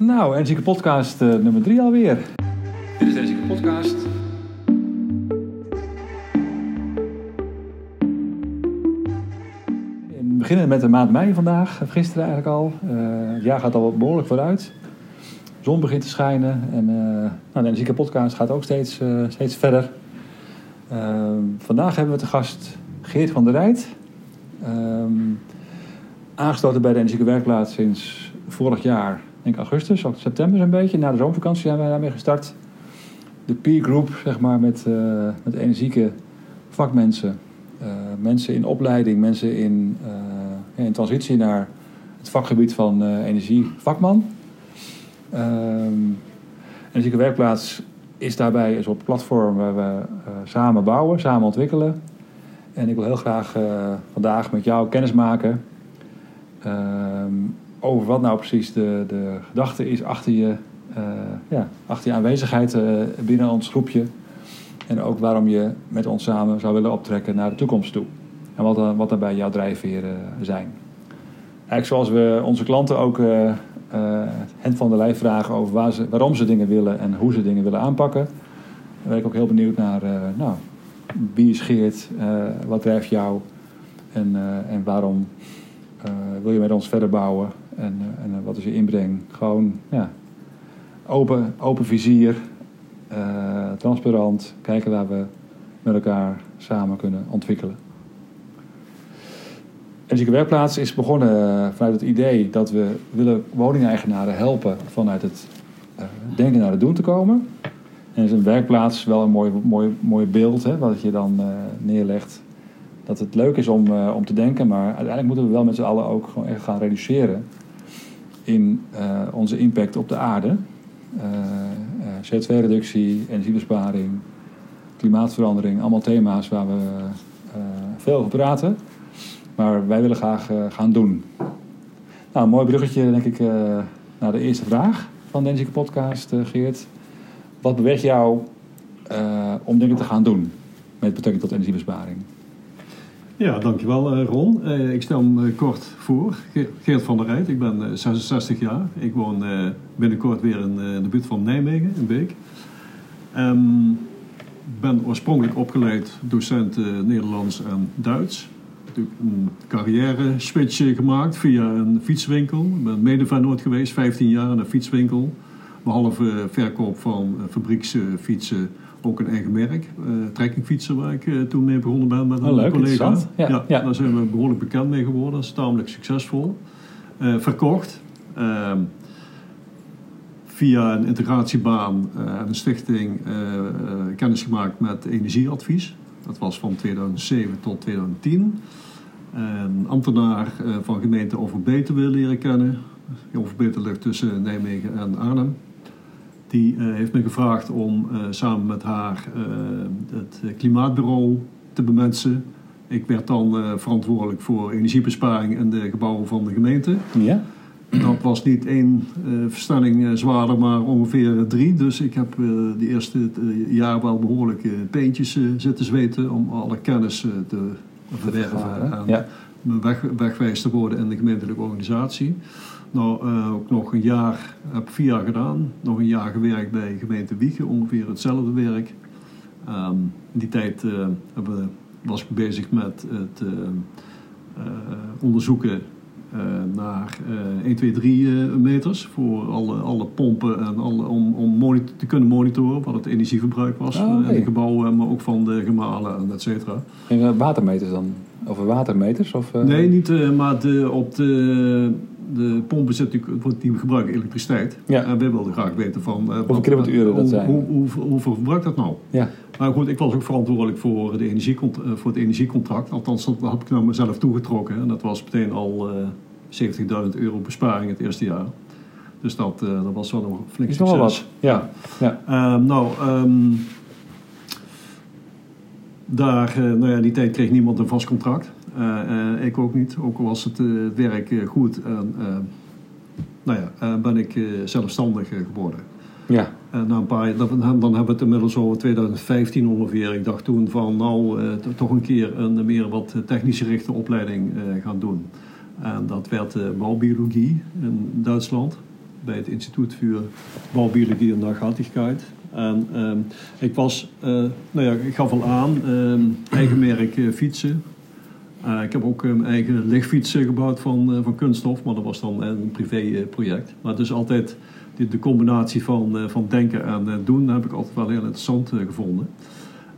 Nou, Energieke Podcast uh, nummer 3 alweer. Dit is de Energieke Podcast. We beginnen met de maand mei vandaag, of gisteren eigenlijk al. Uh, het jaar gaat al behoorlijk vooruit. De zon begint te schijnen en uh, nou, de Energieke Podcast gaat ook steeds, steeds verder. vandaag hebben we te gast Geert van der Rijt. Um, aangesloten bij de Energieke Werkplaats sinds vorig jaar denk augustus, september een beetje. Na de zomervakantie zijn wij daarmee gestart. De peer group, zeg maar, met, uh, met energieke vakmensen. Uh, mensen in opleiding, mensen in, uh, in transitie naar het vakgebied van energievakman. energieke werkplaats is daarbij een soort platform waar we samen bouwen, samen ontwikkelen. En ik wil heel graag vandaag met jou kennis maken over wat nou precies de, de gedachte is achter je, uh, ja, achter je aanwezigheid uh, binnen ons groepje. En ook waarom je met ons samen zou willen optrekken naar de toekomst toe. En wat, uh, wat daarbij jouw drijfveren zijn. Eigenlijk zoals we onze klanten ook hen van de lijf vragen over waar ze, waarom ze dingen willen en hoe ze dingen willen aanpakken. Ben ik ook heel benieuwd naar, nou, wie is Geert, wat drijft jou en, en waarom wil je met ons verder bouwen. En, eh, en eh, wat is je inbreng? Gewoon ja, open, open vizier, uh, transparant, kijken waar we met elkaar samen kunnen ontwikkelen. Energieke Werkplaats is begonnen vanuit het idee dat we willen woningeigenaren helpen vanuit het denken naar het doen te komen. En is een werkplaats wel een mooi, mooi, mooi beeld hè, wat je dan neerlegt. Dat het leuk is om, om te denken, maar uiteindelijk moeten we wel met z'n allen ook gewoon echt gaan reduceren in uh, onze impact op de aarde. Uh, uh, CO2-reductie, energiebesparing, klimaatverandering, allemaal thema's waar we veel over praten. Maar wij willen graag gaan doen. Nou, een mooi bruggetje denk ik naar de eerste vraag van de Podcast, Geert. Wat beweegt jou om dingen te gaan doen met betrekking tot energiebesparing? Ja, dankjewel uh, Ron. Uh, ik stel me kort voor. Geert van der Rijt, ik ben uh, 66 jaar. Ik woon binnenkort weer in de buurt van Nijmegen, in Beek. Um, ben oorspronkelijk opgeleid docent Nederlands en Duits. Natuurlijk een carrière switch gemaakt via een fietswinkel. Ik ben mede geweest, 15 jaar in een fietswinkel. Behalve verkoop van fabrieksfietsen ook een eigen merk, uh, trekkingfietsen, waar ik uh, toen mee begonnen ben met een oh, leuk, collega. Ja, ja, ja, daar zijn we behoorlijk bekend mee geworden, dat is tamelijk succesvol. Uh, verkocht ehm, via een integratiebaan en een stichting kennis gemaakt met energieadvies. Dat was van 2007 tot 2010. Een ambtenaar van gemeente Overbeter wil leren kennen. Overbeter ligt tussen Nijmegen en Arnhem. Die uh, heeft me gevraagd om uh, samen met haar uh, het klimaatbureau te bemensen. Ik werd dan verantwoordelijk voor energiebesparing in de gebouwen van de gemeente. Ja. Dat was niet één verstelling zwaarder, maar ongeveer drie. Dus ik heb de eerste jaar wel behoorlijk peentjes zitten zweten om alle kennis te verwerven en ja. weg, wegwijs te worden in de gemeentelijke organisatie. Nou, uh, ook nog een jaar, heb vier jaar gedaan. Nog een jaar gewerkt bij gemeente Wiegen, ongeveer hetzelfde werk. Um, in die tijd uh, hebben, was ik bezig met het uh, onderzoeken naar 1, 2, 3 meters voor alle, alle pompen en alle, om, om te kunnen monitoren wat het energieverbruik was oh, okay. in de gebouwen, maar ook van de gemalen en et cetera. En watermeters dan? Over watermeters? Of, Nee, niet, maar de, op de de pompen zetten natuurlijk, die gebruiken elektriciteit. Ja. En wij wilden graag weten van... Uh, Hoeveel kilowatturen dat zijn. Hoe, hoe, hoe, hoeveel verbruikt dat nou? Ja. Maar goed, ik was ook verantwoordelijk voor, de energiecontract, eh, voor het energiecontract. Althans, dat heb ik naar mezelf toegetrokken. En dat was meteen al uh, 70.000 euro besparing het eerste jaar. Dus dat, uh, dat was wel een flink succes. Wel wat, ja. ja. Uh, nou, um, daar, nou ja, die tijd kreeg niemand een vast contract. Eh, eh, ik ook niet, ook al was het eh, werk goed. En, nou ja, ben ik zelfstandig geworden. Ja. En na een paar dan, dan hebben we het inmiddels over 2015 ongeveer. Ik dacht toen van nou toch een keer een meer wat technisch gerichte opleiding gaan doen. En dat werd bouwbiologie in Duitsland. bij het Instituut voor Bouwbiologie en Nachhaltigheid. En ehm, ik was, nou ja, ik gaf al aan, ehm, eigen merk fietsen. Eh, ik heb ook mijn eigen lichtfietsen gebouwd van, van kunststof, maar dat was dan een privéproject. maar dus altijd de, de combinatie van, van denken en doen heb ik altijd wel heel interessant gevonden.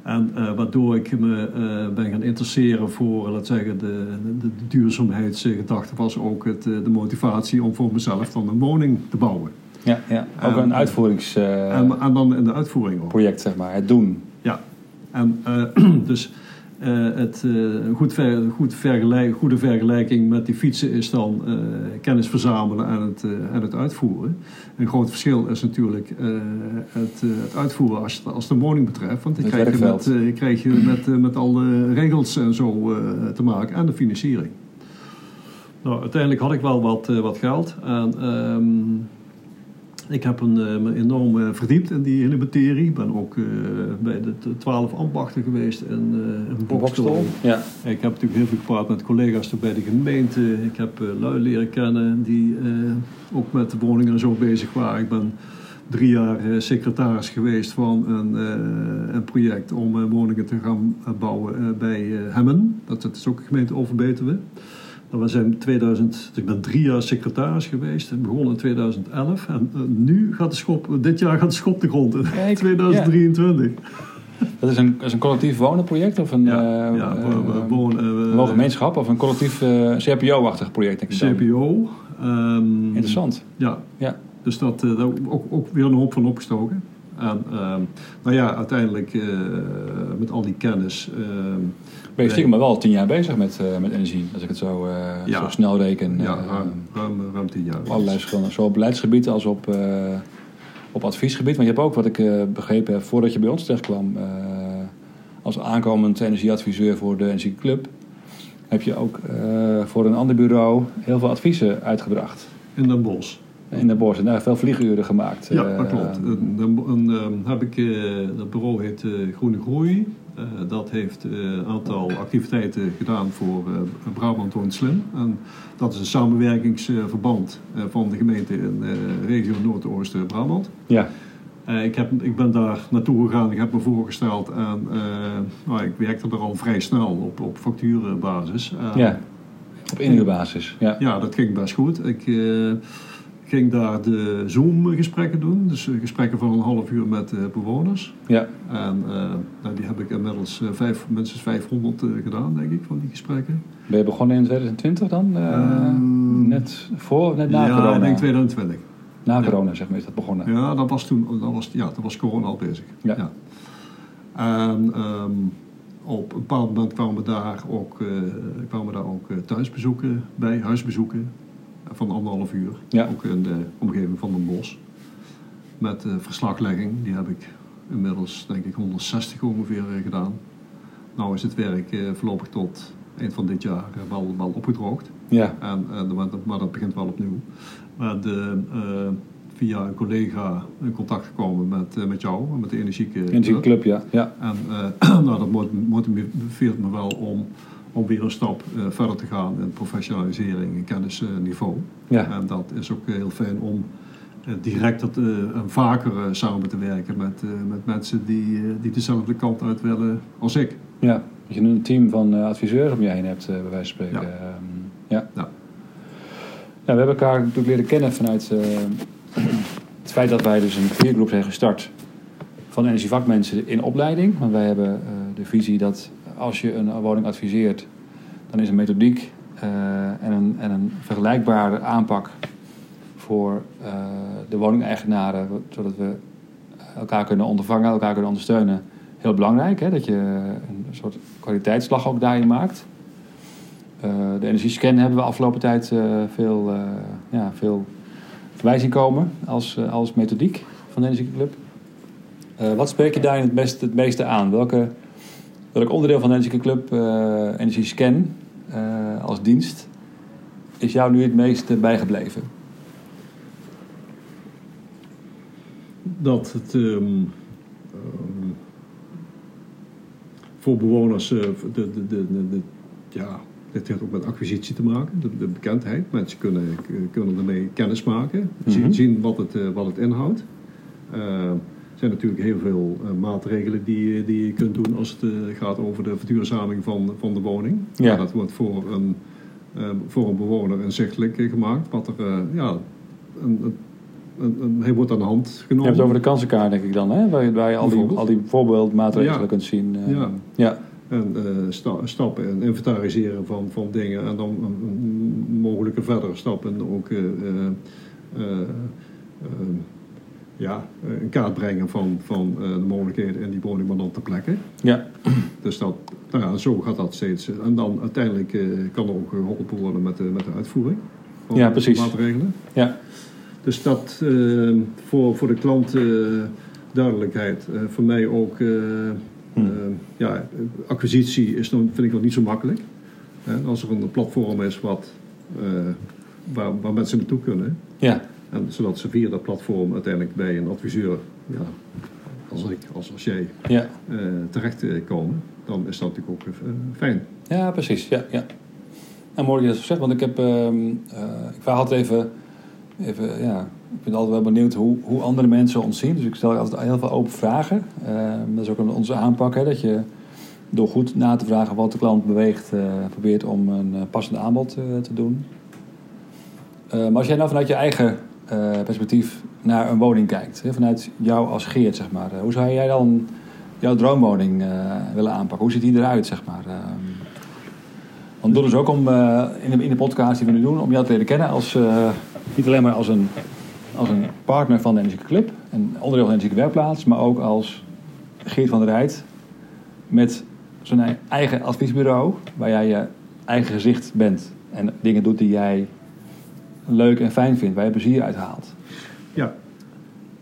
En uh, waardoor ik me uh, ben gaan interesseren voor, laat zeggen, de, de, de duurzaamheidsgedachte was ook het, de motivatie om voor mezelf dan een woning te bouwen. Ja, ja. ook een uitvoerings... Uh, en, en, dan in de uitvoering ook. Project, zeg maar, het doen. Ja, en dus uh, het, uh, goed ver, goed vergelijk, goede vergelijking met die fietsen is dan uh, kennis verzamelen en het, en het uitvoeren. Een groot verschil is natuurlijk het, het, uitvoeren als, als de woning betreft. Want dan krijg je, met, je krijg je met, met alle regels en zo te maken en de financiering. Nou, uiteindelijk had ik wel wat, wat geld. En, um, ik heb een, eh, me enorm uh, verdiept in die hele materie. Ik ben ook uh, bij de twaalf ambachten geweest in, uh, in Bokstel. Ja. Ik heb natuurlijk heel veel gepraat met collega's bij de gemeente. Ik heb lui leren kennen die ook met de woningen en zo bezig waren. Ik ben drie jaar secretaris geweest van een, een project om woningen te gaan bouwen bij Hemmen. Dat, dat is ook een gemeente Overbetuwe. Was in 2000, ik ben drie jaar secretaris geweest. en begon in 2011. En uh, nu gaat de schop, dit jaar gaat de schop de grond in 2023. Dat is een, is een collectief wonenproject of een ja, uh, ja, uh, gemeenschap of een collectief CPO-achtig project? Denk ik CPO. Um, Interessant. Ja. ja. Dus dat, daar ook, ook weer een hoop van opgestoken. En ehm, nou ja, uiteindelijk met al die kennis ben je stiekem maar wel tien jaar bezig met, uh, met energie, als ik het zo, uh, zo snel reken. Ja, uh, ruim, ruim, tien jaar. Op allerlei verschillende, zowel op beleidsgebied als op, op adviesgebied. Maar je hebt ook, wat ik begrepen heb, voordat je bij ons terecht kwam, als aankomend energieadviseur voor de Energieclub, heb je ook voor een ander bureau heel veel adviezen uitgebracht. In Den Bosch. In Den Bosch en daar veel vlieguren gemaakt. Ja, dat klopt. Dan heb ik, dat bureau heet Groene Groei. Uh, dat heeft eh, een aantal activiteiten gedaan voor uh, Brabant Woont Slim. En dat is een samenwerkingsverband van de gemeente in regio Noordoosten Brabant. Ja. ik, heb, ik ben daar naartoe gegaan, ik heb me voorgesteld en nou, ik werkte er al vrij snel op, op facturenbasis. ja, op inhuurbasis. Ja. ja, dat ging best goed. Ik ging daar de Zoom-gesprekken doen. Dus eh, gesprekken van een half uur met uh, bewoners. Ja. En uh, nou, die heb ik inmiddels uh, vijf, minstens 500 gedaan, denk ik, van die gesprekken. Ben je begonnen in 2020 dan? Ehm, net voor of net na ja, corona? Ja, ik denk 2020. Na corona, zeg maar, is dat begonnen? Ja, dat was toen, dat was, ja, dat was corona al bezig. Ja. ja. En um, op een bepaald moment kwamen we daar ook, kwamen daar ook thuisbezoeken bij, huisbezoeken van anderhalf uur. Ja. Ook in de omgeving van Den Bosch. Met uh, verslaglegging, die heb ik inmiddels denk ik 160 ongeveer uh, gedaan. Nou is het werk uh, voorlopig tot eind van dit jaar wel, wel opgedroogd. Ja. En, maar dat begint wel opnieuw. Maar de, via een collega in contact gekomen met, met jou, met de Energieke Energieclub. ja. ja. En nou, dat motiveert me wel om om weer een stap uh, verder te gaan in professionalisering en kennisniveau. Ja. En dat is ook heel fijn om uh, direct dat, uh, en vaker samen te werken met, met mensen die, die dezelfde kant uit willen als ik. Ja, dat je een team van adviseurs om je heen hebt, bij wijze van spreken. Ja. Ehm, ja. ja. we hebben elkaar natuurlijk leren kennen vanuit het feit dat wij dus een peergroep zijn gestart van energievakmensen in opleiding. Want wij hebben de visie dat als je een woning adviseert, dan is een methodiek uh, en, een, en een vergelijkbare aanpak voor uh, de woningeigenaren, zodat we elkaar kunnen ondervangen, elkaar kunnen ondersteunen, heel belangrijk. Hè? Dat je een soort kwaliteitsslag ook daarin maakt. Uh, de energiescan hebben we afgelopen tijd veel, ja, veel voorbij komen als, als methodiek van de Energieclub. wat spreek je daarin het, het meeste aan? Welke Welk onderdeel van de Club, uh, Energie Scan, uh, als dienst, is jou nu het meest bijgebleven? Dat het um, um, voor bewoners uh, de, de, de, de, ja, dit heeft ook met acquisitie te maken, de, bekendheid. Mensen kunnen, kunnen ermee kennis maken, zien, Mhm. zien wat, het, eh, wat het inhoudt. Eh, er zijn natuurlijk heel veel eh, maatregelen die, die je kunt doen als het eh, gaat over de verduurzaming van, van de woning. Ja. Dat wordt voor een, eh, voor een bewoner inzichtelijk gemaakt. Wat er, ja, een, een, een, wordt aan de hand Je genomen. hebt het over de kansenkaart, denk ik dan, hè? Waar, je- waar je al die, al die voorbeeldmaatregelen Ja. kunt zien. Ja. ja. En sta- stappen en inventariseren van, van dingen. En dan mogelijke verdere stappen ook ja, een kaart brengen van, van eh, de mogelijkheden in die woning, maar dan ter plekke. ja. Dus dat, nou ja, zo gaat dat steeds. En dan uiteindelijk eh, kan er ook geholpen worden met de, met de uitvoering van Ja, de precies. maatregelen. Ja. Dus dat eh, voor, voor de klant eh, duidelijkheid. Eh, voor mij ook, eh, eh, ja, acquisitie is dan, vind ik nog niet zo makkelijk. Als er een platform is wat, eh, waar, waar mensen naartoe kunnen. ja. En zodat ze via dat platform uiteindelijk bij een adviseur, ja, als ik, als, als jij, ja. eh, terechtkomen. Dan is dat natuurlijk ook eh, fijn. Ja, precies. Ja, ja. Nou, mooi dat je dat zo zegt, want ik heb... ehm, eh, ik vraag altijd even... even ja, ik ben altijd wel benieuwd hoe, hoe andere mensen ons zien. Dus ik stel altijd heel veel open vragen. Ehm, dat is ook onze aanpak, hè, dat je door goed na te vragen wat de klant beweegt... eh, probeert om een eh, passend aanbod eh, te doen. Eh, maar als jij nou vanuit je eigen eh, perspectief naar een woning kijkt... Hè, vanuit jou als Geert, zeg maar... eh, hoe zou jij dan jouw droomwoning eh, willen aanpakken? Hoe ziet die eruit, zeg maar? Ehm, want doel is ook om eh, in, de, in de podcast die we nu doen, om jou te leren kennen als eh, niet alleen maar als een, als een partner van de Energieke Club, een onderdeel van de Energieke Werkplaats, maar ook als Geert van der Rijt met zijn eigen adviesbureau, waar jij je eigen gezicht bent en dingen doet die jij leuk en fijn vindt, waar je plezier uit haalt. Ja.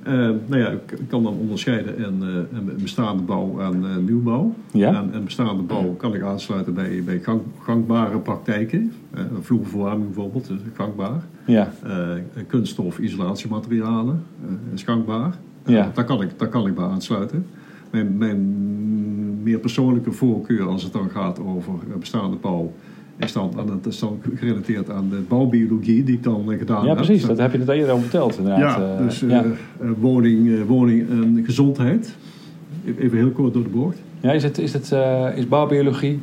Eh, nou ja, ik kan dan onderscheiden in, eh, bestaande bouw en eh, nieuwbouw. Ja? En, en bestaande bouw kan ik aansluiten bij, bij gang, gangbare praktijken. Uh, vloerverwarming bijvoorbeeld, is gangbaar. Ja, Eh, kunststof, isolatiematerialen eh, is gangbaar. Ja. Eh, daar, kan ik, daar kan ik bij aansluiten. Mijn, mijn meer persoonlijke voorkeur als het dan gaat over eh, bestaande bouw... Is dan, dat is dan gerelateerd aan de bouwbiologie die ik dan eh, gedaan ja heb. precies. Dat heb je net eerder over verteld, inderdaad. Ja, Eh, dus eh, ja. woning, woning en gezondheid. Even heel kort door de bocht. Ja, is, het, is, het, is bouwbiologie,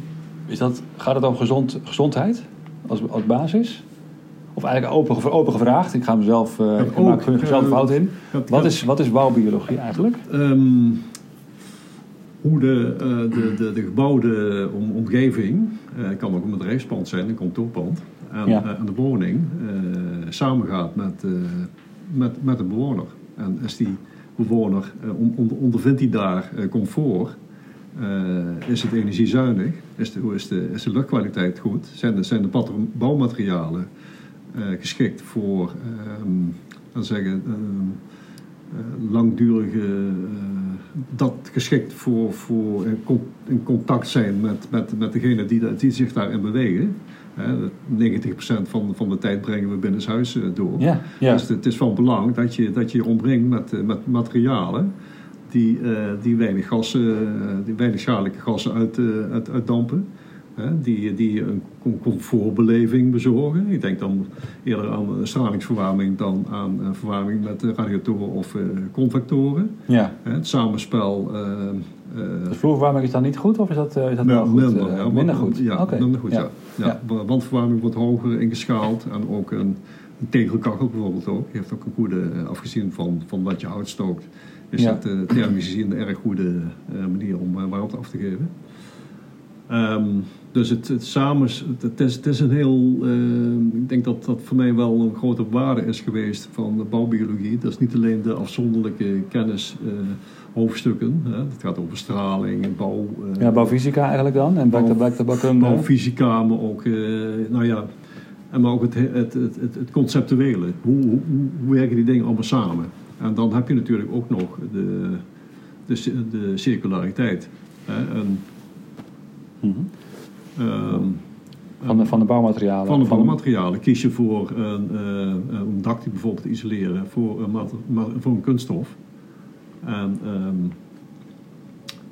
is dat, gaat het om gezond, gezondheid als, als basis? Of eigenlijk open, open gevraagd, ik ga mezelf, ik ook, maak mezelf fout in. Het- Wat het- is, wat is bouwbiologie eigenlijk? Ehm, hoe de, eh, de, de, de gebouwde om, omgeving, eh kan ook een bedrijfspand zijn, een kantoorpand, en, Ja. eh, en de woning samengaat met, met, met de bewoner. En is die bewoner, on- on- ondervindt hij daar comfort? Is het energiezuinig? Is de, is de, is de luchtkwaliteit goed? Zijn de, zijn de bouwmaterialen geschikt voor, laten we zeggen, ehm, eh, langdurige, eh, dat geschikt voor, voor in, con- in contact zijn met, met, met degene die, die zich daarin bewegen. Hè, 90% van, van de tijd brengen we binnenshuis eh, door. Ja, ja. Dus het is van belang dat je dat je, je omringt met, eh, met materialen die, eh, die weinig gassen, eh, die weinig schadelijke gassen uit, eh, uit, uitdampen. Hè, die, die een com- comfortbeleving bezorgen. Ik denk dan eerder aan stralingsverwarming dan aan eh, verwarming met radiatoren of eh, convectoren. ja. Hè, het samenspel. eh, De vloerverwarming is dan niet goed of is dat, is dat ja, wel goed? minder, ja, minder goed? Ja, minder goed, ja. Ja. ja. wa- Wandverwarming wordt hoger ingeschaald en ook een, een tegelkachel bijvoorbeeld ook. Heeft ook een goede, afgezien van, van wat je hout stookt, is Ja. het eh, thermisch gezien een erg goede manier om warmte af te geven. Ehm, dus het, het samen, het, is, het is een heel, eh, ik denk dat dat voor mij wel een grote waarde is geweest van de bouwbiologie. Dat is niet alleen de afzonderlijke kennis eh, hoofdstukken. Hè. Het gaat over straling en bouw. eh, Ja, bouwfysica eigenlijk dan? En Bouw- bouwkunde? bouwfysica, maar ook, nou ja, en maar ook het, het, het, het, conceptuele. Hoe, hoe, hoe werken die dingen allemaal samen? En dan heb je natuurlijk ook nog de, de, de circulariteit. Hè? En, Mhm. Van de, van de bouwmaterialen? van de bouwmaterialen kies je voor een, eh, een dak die bijvoorbeeld te isoleren voor een, voor een kunststof. En, ehm,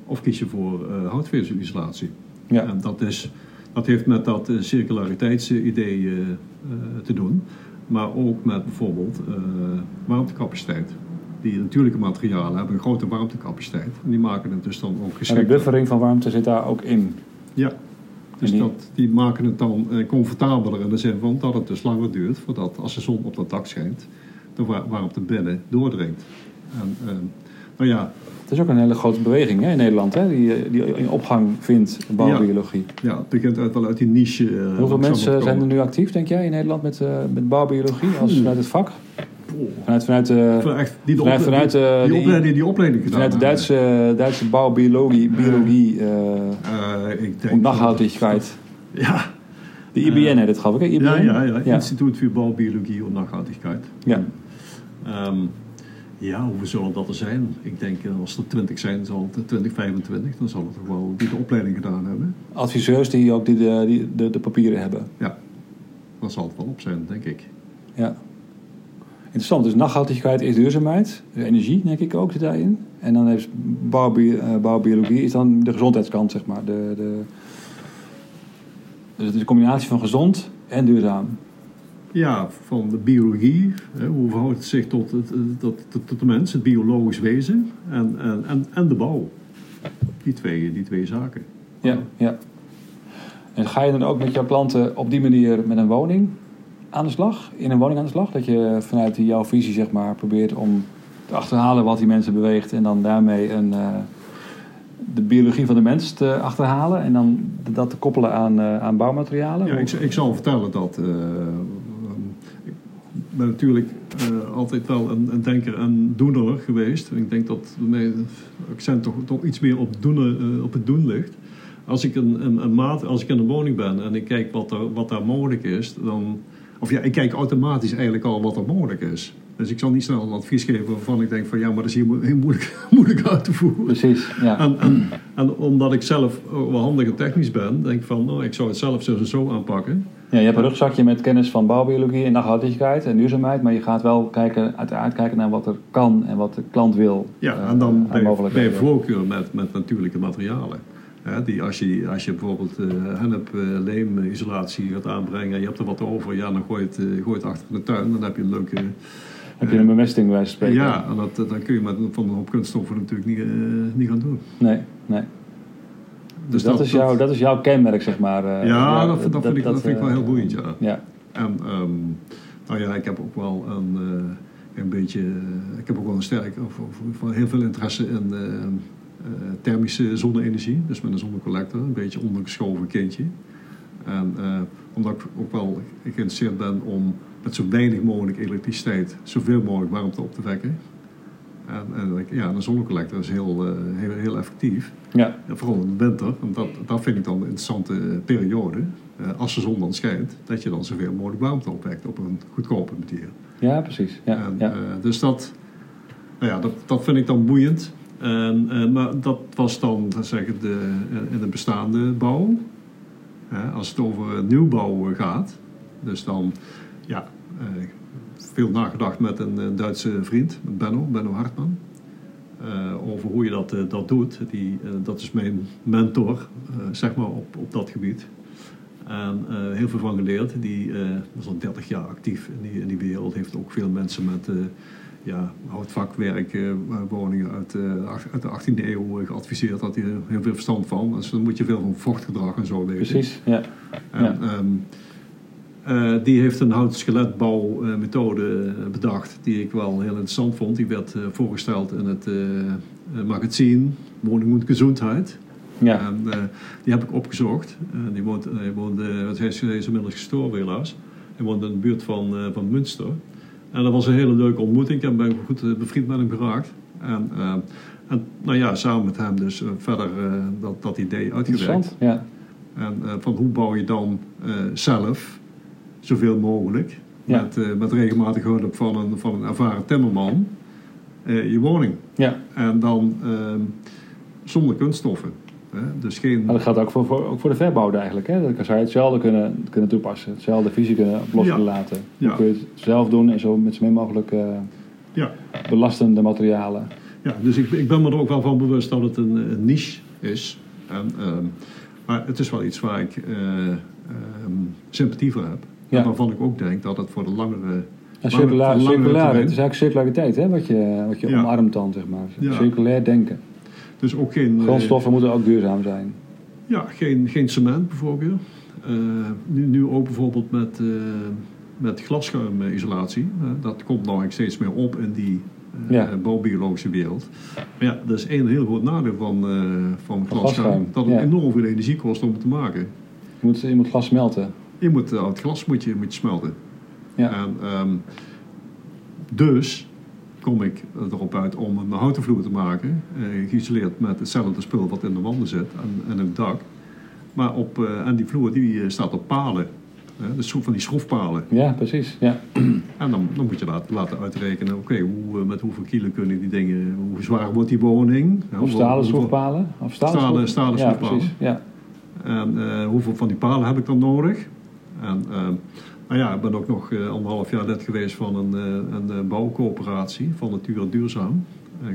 of kies je voor eh houtvezelisolatie. Ja. En dat is, Dat heeft met dat uh, circulariteitsidee uh, te doen. Maar ook met bijvoorbeeld warmtecapaciteit. Die natuurlijke materialen hebben een grote warmtecapaciteit. En die maken het dus dan ook geschikt. En de buffering van warmte zit daar ook in? Ja. Dus die... Dat, die maken het dan comfortabeler in de zin van dat het dus langer duurt voordat als de zon op dat dak schijnt, de warmte binnen doordringt. En, nou ja, het is ook een hele grote beweging hè, in Nederland, hè, die, die in opgang vindt, bouwbiologie. Ja, ja het begint uit, wel uit die niche. Uh, Hoeveel mensen zijn er nu actief, denk jij, in Nederland met, met bouwbiologie als hmm. vanuit het vak? Vanuit, vanuit, uh, echt, die, vanuit, vanuit die, die, die, opleiding, die opleiding gedaan Vanuit de Duitse, Duitse bouwbiologie, biologie, ik denk nachhaltigheid. Ja. De IBN heet het, geloof ik, IBN? Ja, ja, ja, Instituut voor Bouwbiologie en Nachhaltigheid. Ja. Um, ja, hoeveel zullen dat er zijn? Ik denk eh, als er 20 zijn, zal het 2025, dan zal het toch wel die de opleiding gedaan hebben. Adviseurs die ook die de, die de, de papieren hebben. Ja, dan zal het wel op zijn, denk ik. Ja. Interessant, dus nachhaltigheid is duurzaamheid, energie denk ik ook zit daarin. En dan heeft bouwbi uh, bouwbiologie is dan de gezondheidskant, zeg maar. De, de, dus het is een combinatie van gezond en duurzaam ja, van de biologie. Hè, hoe verhoudt het zich tot, het, tot, tot, tot, de mens, het biologisch wezen en, en, en, en de bouw. Die twee, die twee zaken. Ja, ja. En ga je dan ook met jouw klanten op die manier met een woning aan de slag? In een woning aan de slag? Dat je vanuit jouw visie zeg maar probeert om te achterhalen wat die mensen beweegt en dan daarmee een, uh, de biologie van de mens te achterhalen en dan dat te koppelen aan, uh, aan bouwmaterialen? Ja, ik, ik zal vertellen dat uh, ben natuurlijk altijd wel een, een, denker en doener geweest. Ik denk dat mijn accent toch, iets meer op, doenen, uh, op het doen ligt. Als ik, een, een, een, maat, als ik in een woning ben en ik kijk wat, wat daar mogelijk is, dan. Of ja, ik kijk automatisch eigenlijk al wat er mogelijk is. Dus ik zal niet snel een advies geven waarvan ik denk van ja, maar dat is hier heel moeilijk, moeilijk uit te voeren. Precies, ja. En, en, en omdat ik zelf wel handig en technisch ben, denk ik van nou, ik zou het zelf zo en zo aanpakken. Ja, je hebt een rugzakje met kennis van bouwbiologie en nachhaltigheid en duurzaamheid, maar je gaat wel kijken, uiteraard kijken naar wat er kan en wat de klant wil. Ja, en dan uh, bij, voorkeur met, met natuurlijke materialen. Die, als, je, als je bijvoorbeeld uh, hennep, uh, leem, isolatie gaat aanbrengen en je hebt er wat over, ja, dan gooi je het, gooi het achter in de tuin. Dan heb je een leuke heb je een bemesting bij spreken? Ja, en dat, dat kun je met van hoop kunststoffen natuurlijk niet, niet gaan doen. Nee, nee. Dus, dat, is jouw, dat is jouw kenmerk, zeg maar. Uh, ja, dat, dat, vind, ik, dat vind ik wel heel boeiend, ja. ja. En um, nou ja, ik heb ook wel een, een beetje, ik heb ook wel een sterk, of, of, of heel veel interesse in thermische zonne-energie. Dus met een zonnecollector, een beetje ondergeschoven kindje. En omdat ik ook wel geïnteresseerd ben om met zo weinig mogelijk elektriciteit zoveel mogelijk warmte op te wekken. En, en ja, een zonnecollector is heel, uh, heel, heel effectief. Ja. vooral in de winter, want dat, dat vind ik dan een interessante periode. Als de zon dan schijnt, dat je dan zoveel mogelijk warmte opwekt op een goedkope manier. Ja, precies. Ja, en, ja. Dus dat, nou ja, dat, dat vind ik dan boeiend. En, maar dat was dan zeg ik, de, in de bestaande bouw. als het over nieuwbouw gaat, dus dan ja, uh, veel nagedacht met een, Duitse vriend, Benno, Benno Hartman. Over hoe je dat, dat doet. Die, dat is mijn mentor, zeg maar, op, op dat gebied. En heel veel van geleerd. Die was al 30 jaar actief in die, in die wereld. Heeft ook veel mensen met ja, houtvakwerk, woningen uit, uit de 18e eeuw geadviseerd. Had hij heel veel verstand van. Dus dan moet je veel van vochtgedrag en zo weten. Precies, ja. En, ja. Um, uh, die heeft een hout skeletbouwmethode uh, bedacht die ik wel heel interessant vond. Die werd uh, voorgesteld in het magazine Woning und Gezondheid. Ja. En, die heb ik opgezocht. die woont, woonde, is, hij is inmiddels gestorven helaas. Hij woont in de buurt van, van Münster. En dat was een hele leuke ontmoeting. Ik ben goed bevriend met hem geraakt. En, en nou ja, samen met hem dus verder dat, dat idee uitgewerkt. Ja. En van hoe bouw je dan zelf zoveel mogelijk. Met, met regelmatig hulp van een, van een ervaren timmerman. Je woning. Ja. En dan uh, zonder kunststoffen. Dus geen... Maar dat geldt ook voor, voor, ook voor de verbouw eigenlijk. Hè? Dat zou je hetzelfde kunnen, kunnen toepassen. Hetzelfde visie kunnen loslaten. Ja. Dan kun je het zelf doen en zo met zo min mogelijk uh, ja. belastende materialen. Ja, dus ik, ik ben me er ook wel van bewust dat het een, een niche is. En, ehm, Maar het is wel iets waar ik eh, ehm, sympathie voor heb. Ja. En waarvan ik ook denk dat het voor de langere... Ja, circulair, het is eigenlijk circulariteit hè, wat je, wat je Ja. omarmt dan, zeg maar. Ja. Circulair denken. Dus ook geen... eh, Grondstoffen moeten ook duurzaam zijn. Ja, geen, geen cement bijvoorbeeld. Eh, nu, nu ook bijvoorbeeld met, eh met glasschuimisolatie. Dat komt nou eigenlijk steeds meer op in die Ja. bouwbiologische wereld. Maar ja, dat is één heel groot nadeel van, eh van glasschuim. Dat het ja. enorm veel energie kost om het te maken. Je moet, je moet glas smelten. Je moet, het glas moet je, moet je smelten. Ja. En, ehm, dus kom ik erop uit om een houten vloer te maken, eh, geïsoleerd met hetzelfde spul wat in de wanden zit en, en het dak. Maar op, eh, en die vloer die eh, staat op palen, dus van die schroefpalen. ja, precies. Ja. En dan, dan moet je laten, laten uitrekenen, oké, hoe, met hoeveel kilo kunnen die dingen, hoe zwaar wordt die woning? Of stalen schroefpalen. Of stalen, Stalen- stalen Ja, schroefpalen. precies. Ja. En hoeveel van die palen heb ik dan nodig? En nou ja, ik ben ook nog eh, anderhalf jaar lid geweest van een, eh, een eh, bouwcoöperatie van Natuur Duurzaam.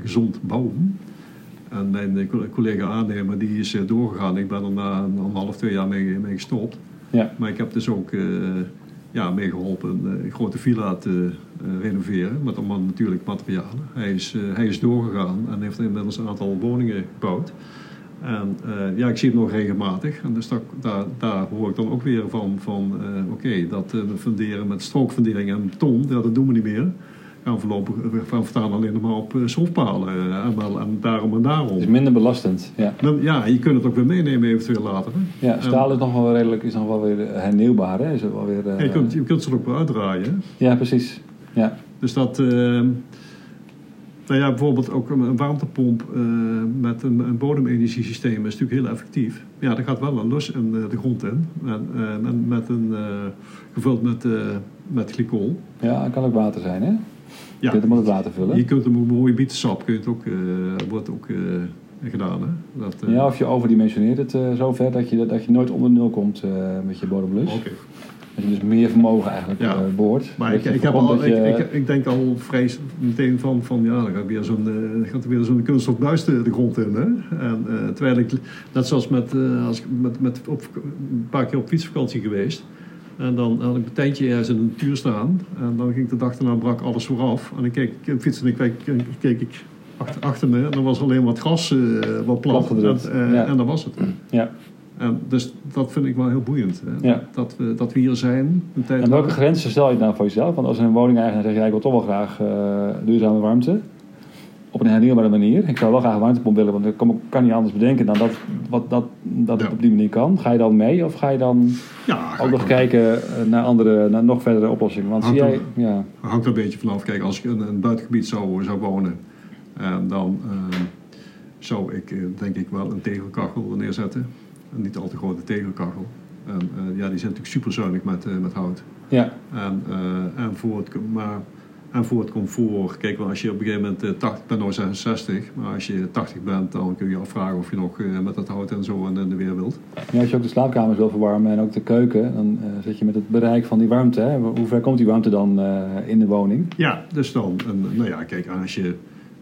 gezond bouwen. En mijn co- collega aannemer die is doorgegaan. Ik ben er na een anderhalf, twee jaar mee, mee gestopt. Ja. Maar ik heb dus ook eh ja, meegeholpen een grote villa te renoveren. Met allemaal natuurlijk materialen. Hij is, hij is doorgegaan en heeft inmiddels een aantal woningen gebouwd. En eh, ja, ik zie hem nog regelmatig. En dus dat, daar, daar hoor ik dan ook weer van, van eh, oké, dat eh, funderen met strookfundering en ja, dat doen we niet meer. Gaan voorlopig we gaan voortaan alleen nog maar op schroefpalen. en, wel, en daarom en daarom. Het is minder belastend. Ja. Dan, ja, je kunt het ook weer meenemen eventueel later. Hè? Ja, staal is nog wel redelijk, is nog wel weer hernieuwbaar. Hè? Is het wel weer, Ja, je, kunt, je kunt ze er ook wel uitdraaien. hè. ja, precies. Ja. Dus dat. Nou ja, bijvoorbeeld ook een warmtepomp eh, met een, een bodemenergiesysteem is natuurlijk heel effectief. Ja, dat gaat wel een lus in de grond in. En, met een, eh, gevuld met, eh, met glycol. ja, het kan ook water zijn, hè? Je Ja, kunt hem met water vullen. je kunt hem ook mooie bietensap, kun je het ook, wordt ook gedaan. Hè? Dat, Ja, of je overdimensioneert het zo ver dat je, dat je nooit onder nul komt met je bodemlus. Oké. Dat je dus meer vermogen eigenlijk Ja. eh, boort. Maar ik, ik, heb al, je- ik, ik, ik denk al vrij meteen van, van ja, dan gaat weer zo'n eh, gaat er weer zo'n kunststof buis de, de grond in. Hè? En, eh, terwijl ik, net zoals met, als ik met, met op, een paar keer op fietsvakantie geweest. En dan had ik mijn tentje ergens in de natuur staan. En dan ging ik de dag daarna brak alles vooraf. En dan keek ik, fietste en ik keek, keek ik achter, achter me. En dan was alleen wat gras wat plat. En, ja. en dat was het. Ja. Dus dat vind ik wel heel boeiend. Ja. Dat, we, dat we hier zijn. Een tijd En welke lang. grenzen stel je nou voor jezelf? Want als een woningeigenaar zegt, ja, ik wil toch wel graag eh, duurzame warmte. Op een hernieuwbare manier. Ik zou wel graag een warmtepomp willen, want ik kan niet anders bedenken dan dat, wat, dat, dat het Ja. op die manier kan. Ga je dan mee of ga je dan Ja, ga ook nog kijken eh, naar andere, naar nog verdere oplossingen? Want zie Hangt jij, er- ja, hangt er een beetje vanaf. Kijk, als ik in een buitengebied zou, zou wonen, eh, dan zou ik denk ik wel een tegelkachel neerzetten. Een niet al te grote tegelkachel. En eh, ja, die zijn natuurlijk super zuinig met, eh, met hout. ja, En, eh, en, voor het, maar, en voor het comfort, kijk, als je op een gegeven moment, eh, 80, ik ben nu 66, maar als je 80 bent, dan kun je je afvragen of je nog met dat hout en zo in, in de weer wilt. Ja, als je ook de slaapkamers wil verwarmen en ook de keuken, dan zit je met het bereik van die warmte. Hè? Hoe ver komt die warmte dan in de woning? Ja, dus dan, en, nou ja, kijk, als je,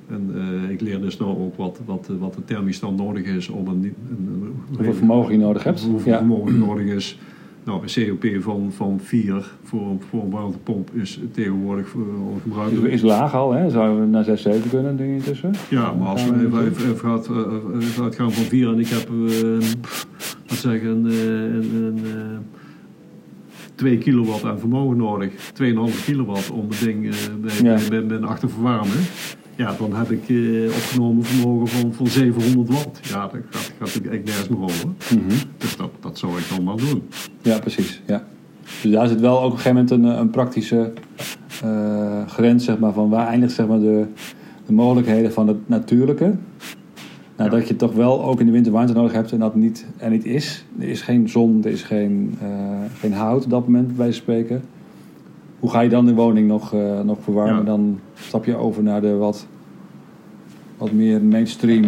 en, eh, ik leer dus nou ook wat, wat, wat de thermisch dan nodig is om een, een, een Hoeveel vermogen je nodig hebt. Hoeveel Ja. vermogen nodig is. Nou, een COP van, van 4 voor, voor een warmtepomp is tegenwoordig voor, Dus we ongebruikelijk. is laag al, hè? zouden we naar 6, 7 kunnen, denk je intussen? Ja, maar als we Gaan we even, naartoe? even, even, gaat, eh, eh, even uitgaan van 4 en ik heb, eh, wat zeggen, een, eh, een, een, eh, 2 kilowatt aan vermogen nodig. 2,5 kilowatt om het ding eh, bij, Ja. bij, bij mijn achter verwarmen. Ja, dan heb ik eh, opgenomen vermogen van, van 700 watt. Ja, dat gaat, gaat natuurlijk echt nergens meer over. Mhm. Dus dat, dat zou ik dan maar doen. Ja, precies. Ja. Dus daar zit wel ook op een gegeven moment een, een praktische eh, grens, zeg maar, van waar eindigt zeg maar, de, de mogelijkheden van het natuurlijke. Nou, Ja. dat je toch wel ook in de winter warmte nodig hebt en dat niet, er niet is. Er is geen zon, er is geen, eh, geen hout op dat moment, bij spreken. Hoe ga je dan de woning nog, eh, nog verwarmen? Ja. Dan stap je over naar de wat, wat meer mainstream.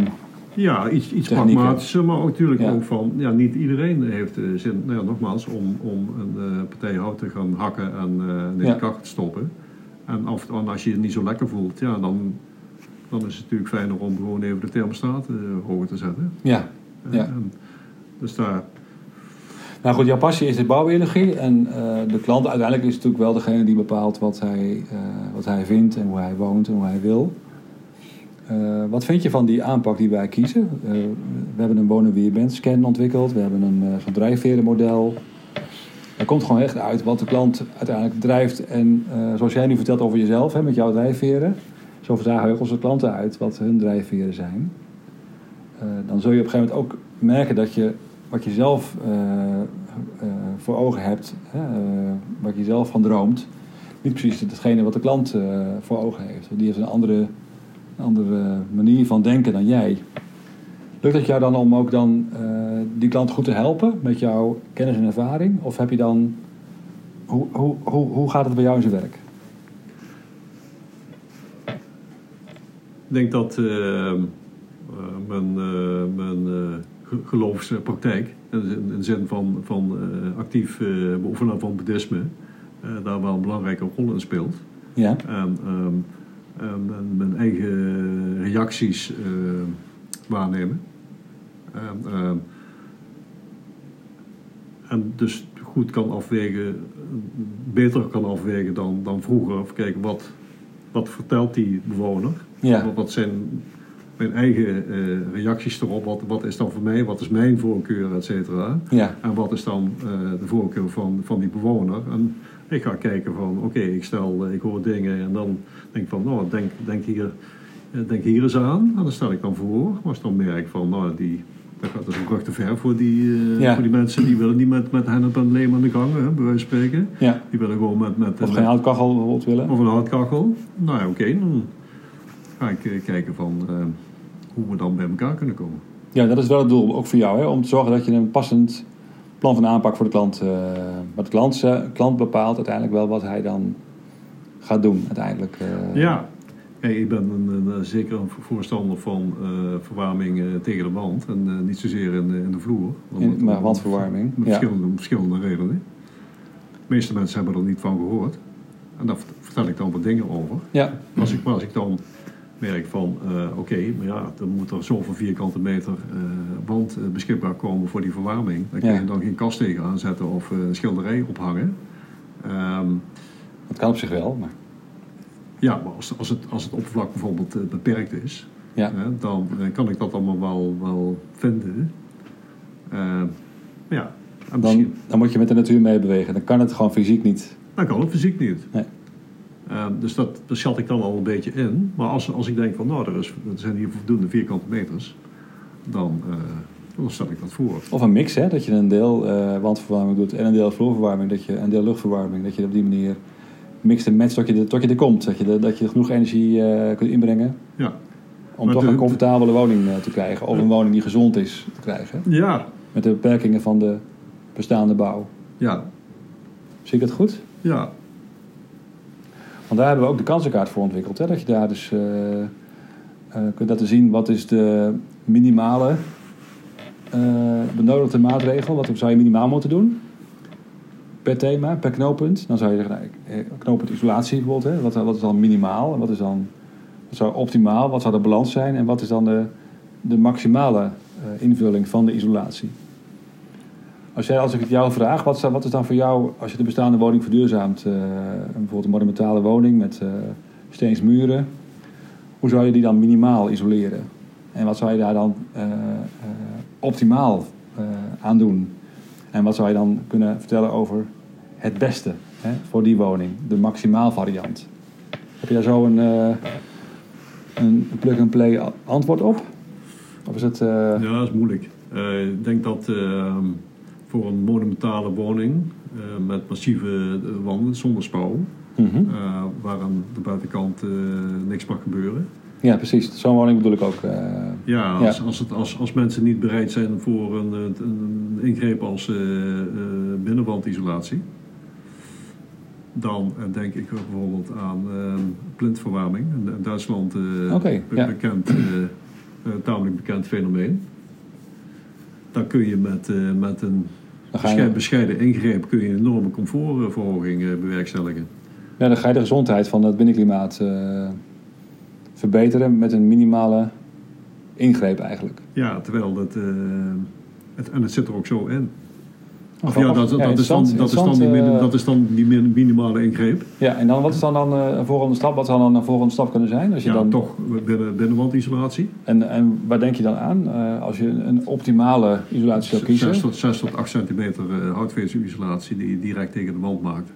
Ja, iets, iets Technieken. pragmatischer, maar ook natuurlijk Ja. ook van, ja, niet iedereen heeft de zin, nou ja, nogmaals, om, om een eh, partij hout te gaan hakken en eh in de kachel te stoppen. En, of, en als je het niet zo lekker voelt, ja, dan, dan is het natuurlijk fijner om gewoon even de thermostaat eh, hoger te zetten. Ja, Ja. en Dus daar, Nou goed, jouw passie is de bouwbiologie. En eh, de klant uiteindelijk is natuurlijk wel degene die bepaalt wat hij, eh, wat hij vindt en hoe hij woont en hoe hij wil. Eh, wat vind je van die aanpak die wij kiezen? We hebben een wonen wie je bent scan ontwikkeld. We hebben een uh, drijfverenmodel. Er komt gewoon echt uit wat de klant uiteindelijk drijft. En zoals jij nu vertelt over jezelf, hè, met jouw drijfveren. Zo verdragen wij onze klanten uit wat hun drijfveren zijn. Dan zul je op een gegeven moment ook merken dat je wat je zelf eh, eh, voor ogen hebt, hè, eh, wat je zelf van droomt, niet precies hetgene wat de klant voor ogen heeft. Die heeft een andere, andere manier van denken dan jij. Lukt het jou dan om ook dan die klant goed te helpen met jouw kennis en ervaring? Of heb je dan, hoe, hoe, hoe, hoe gaat het bij jou in zijn werk? ik denk dat mijn, mijn geloofspraktijk, in de- in de zin van, van eh, actief eh, beoefenen van boeddhisme, eh, daar wel een belangrijke rol in speelt. Ja, En, ehm, en mijn, eigen reacties waarnemen. En, ehm, en dus goed kan afwegen, beter kan afwegen dan, dan vroeger. Of kijken, wat, wat vertelt die bewoner? ja, Wat, wat zijn mijn eigen eh, reacties erop? Wat, wat is dan voor mij? Wat is mijn voorkeur, et cetera? ja, En wat is dan eh, de voorkeur van, van die bewoner? En ik ga kijken van, oké, ik stel, eh, ik hoor dingen en dan denk ik van, nou, denk, denk, hier, denk hier eens aan. En dan stel ik dan voor. Maar als ik dan merk van, nou, die, dat gaat dus een brug te ver voor die, Ja. voor die mensen. Die willen niet met, met hen op een leem aan de gang, hè, bij wijze van spreken. ja. Die willen gewoon met... met Of geen houtkachel bijvoorbeeld willen? of een houtkachel. Nou ja, oké, dan ga ik kijken van hoe we dan bij elkaar kunnen komen. Ja, dat is wel het doel, ook voor jou, hè? om te zorgen dat je een passend plan van aanpak voor de klant. eh maar de klant, eh, klant bepaalt uiteindelijk wel wat hij dan gaat doen, uiteindelijk. eh. Ja, Kijk, ik ben een, een, een- zeker een voorstander van eh, verwarming eh, tegen de wand en eh, niet zozeer in, de- in de vloer. In, maar wandverwarming. Met Ja. verschillende, om verschillende redenen. De meeste mensen hebben er niet van gehoord. En daar vert- vertel ik dan wat dingen over. ja, Als ik, maar als ik dan merk van, eh, oké, maar ja, dan moet er zoveel vierkante meter eh, wand eh, beschikbaar komen voor die verwarming. Daar kun Ja. je dan geen kast tegen aanzetten of een schilderij ophangen. Ehm, dat kan op zich wel. Maar, ja, maar als, als, het, als het oppervlak bijvoorbeeld beperkt is, ja. dan kan ik dat allemaal wel, wel vinden. Ehm, ja, Dan, dan moet je met de natuur meebewegen. Dan kan het gewoon fysiek niet. dan kan het fysiek niet. Nee. Ehm, dus dat, dat schat ik dan al een beetje in. Maar als, als ik denk van, nou, er, is, er zijn hier voldoende vierkante meters, dan, eh, dan stel ik dat voor. Of een mix, hè? dat je een deel eh, wandverwarming doet en een deel vloerverwarming, dat je een deel luchtverwarming. Dat je op die manier mixt en matcht tot je, er- tot je er komt. Dat je, dat je genoeg energie eh, kunt inbrengen Ja, om Maar toch de- een comfortabele woning te krijgen. Of een woning die gezond is te krijgen. ja, Met de beperkingen van de bestaande bouw. ja, Zie ik dat goed? ja. Want daar hebben we ook de kansenkaart voor ontwikkeld. Hè? Dat je daar dus eh, eh, kunt laten zien wat is de minimale eh, benodigde maatregel. Wat zou je minimaal moeten doen? Per thema, per knooppunt. Dan zou je zeggen, nou, knooppunt isolatie bijvoorbeeld. Hè? Wat, wat is dan minimaal? En wat is dan zou optimaal? Wat zou de balans zijn? En wat is dan de, de maximale invulling van de isolatie? Als, jij, als ik het jou vraag, wat wat is dan voor jou, als je de bestaande woning verduurzaamt, eh, bijvoorbeeld een monumentale woning met eh steensmuren, hoe zou je die dan minimaal isoleren? En wat zou je daar dan eh, optimaal aan doen? En wat zou je dan kunnen vertellen over het beste hè, voor die woning, de maximaal variant? Heb je daar zo een, een plug-and-play antwoord op? Of is het... Ja, dat is moeilijk. Ik denk dat eh, voor een monumentale woning eh, met massieve wanden zonder spouw, mhm. eh, waar aan de buitenkant eh, niks mag gebeuren. Ja, precies. Zo'n woning bedoel ik ook. Ja, als, Ja. Als, het, als, als mensen niet bereid zijn voor een, een, ingreep als binnenwandisolatie, dan denk ik bijvoorbeeld aan eh, plintverwarming. In, in Duitsland ja. bekend, tamelijk bekend fenomeen. Dan kun je met, eh, met een bescheiden, bescheiden ingreep kun je een enorme comfortverhoging eh, bewerkstelligen. ja, dan ga je de gezondheid van het binnenklimaat eh, verbeteren met een minimale ingreep eigenlijk. Ja, terwijl dat, Het, en het zit er ook zo in. Of ja, dat, dat, is dan, dat, is dan die, min- eh, dat is dan die min- minimale ingreep. Ja, en dan wat is dan, dan eh, een volgende stap? Wat zou dan een volgende stap kunnen zijn? Als je Ja, dan, toch binnen, binnenwandisolatie. En, en waar denk je dan aan? Eh, als je een optimale isolatie zou kiezen? 6 tot, 6 tot 8 centimeter houtvezelisolatie die je direct tegen de wand maakt.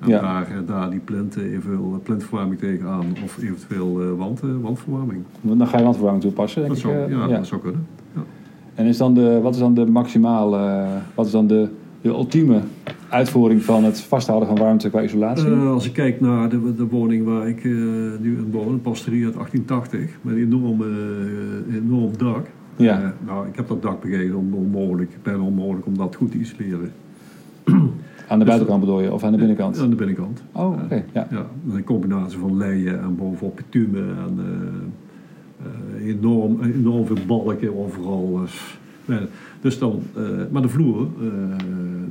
En Ja. daar, daar die plint, eh, eventueel plintverwarming tegenaan of eventueel wand, wandverwarming. Dan ga je wandverwarming toepassen, denk Dat ik. zou, ja, ja. dat zou kunnen. Ja. En is dan de, wat is dan de maximale, wat is dan de, de ultieme uitvoering van het vasthouden van warmte qua isolatie? Eh, als ik kijk naar de, de woning waar ik eh, nu in woon, een pastorie uit 1880, met een enorm, eh, enorm dak. Ja. Nou, ik heb dat dak begrepen onmogelijk, bijna onmogelijk om dat goed te isoleren. aan de buitenkant bedoel je, of aan de binnenkant? Aan de binnenkant. Oh, oké. ja. Ja, met een combinatie van leien en bovenop bitumen en enorm, enorm veel balken overal. nee, dus dan, eh, maar de vloer, eh,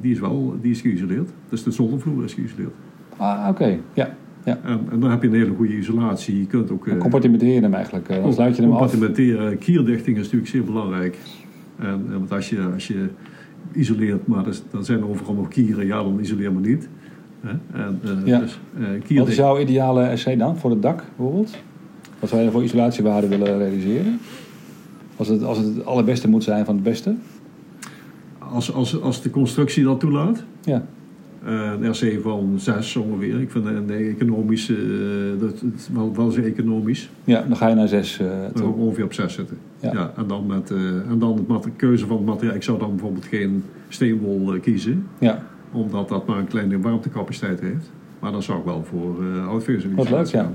die is wel die is geïsoleerd. Dus de zoldervloer is geïsoleerd. Ah, oké. Ja. ja. En, en dan heb je een hele goede isolatie. Je kunt ook... eh, Compartimenteer je hem eigenlijk. eh, Dan sluit je hem af. Compartimenteren. Kierdichting is natuurlijk zeer belangrijk. En, en want als je, als je isoleert, maar dan zijn er overal nog kieren, ja, dan isoleer maar niet. En, eh, Ja. dus, eh, Wat is jouw ideale SC dan, voor het dak bijvoorbeeld? Wat zou je voor isolatiewaarde willen realiseren? Als het, als het het allerbeste moet zijn van het beste? Als, als, als de constructie dat toelaat, Ja. eh, een RC van 6 ongeveer. Ik vind een economisch, eh, dat, het, wel, wel zeer economisch. Ja, dan ga je naar zes eh, Uh, toe. ongeveer op 6 zitten. Ja. Ja. en dan, met, eh, en dan de keuze van het materiaal. Ik zou dan bijvoorbeeld geen steenwol eh, kiezen, Ja, omdat dat maar een kleine warmtecapaciteit heeft. Maar dan zou ik wel voor uh, houtvezel wat leuk, ja.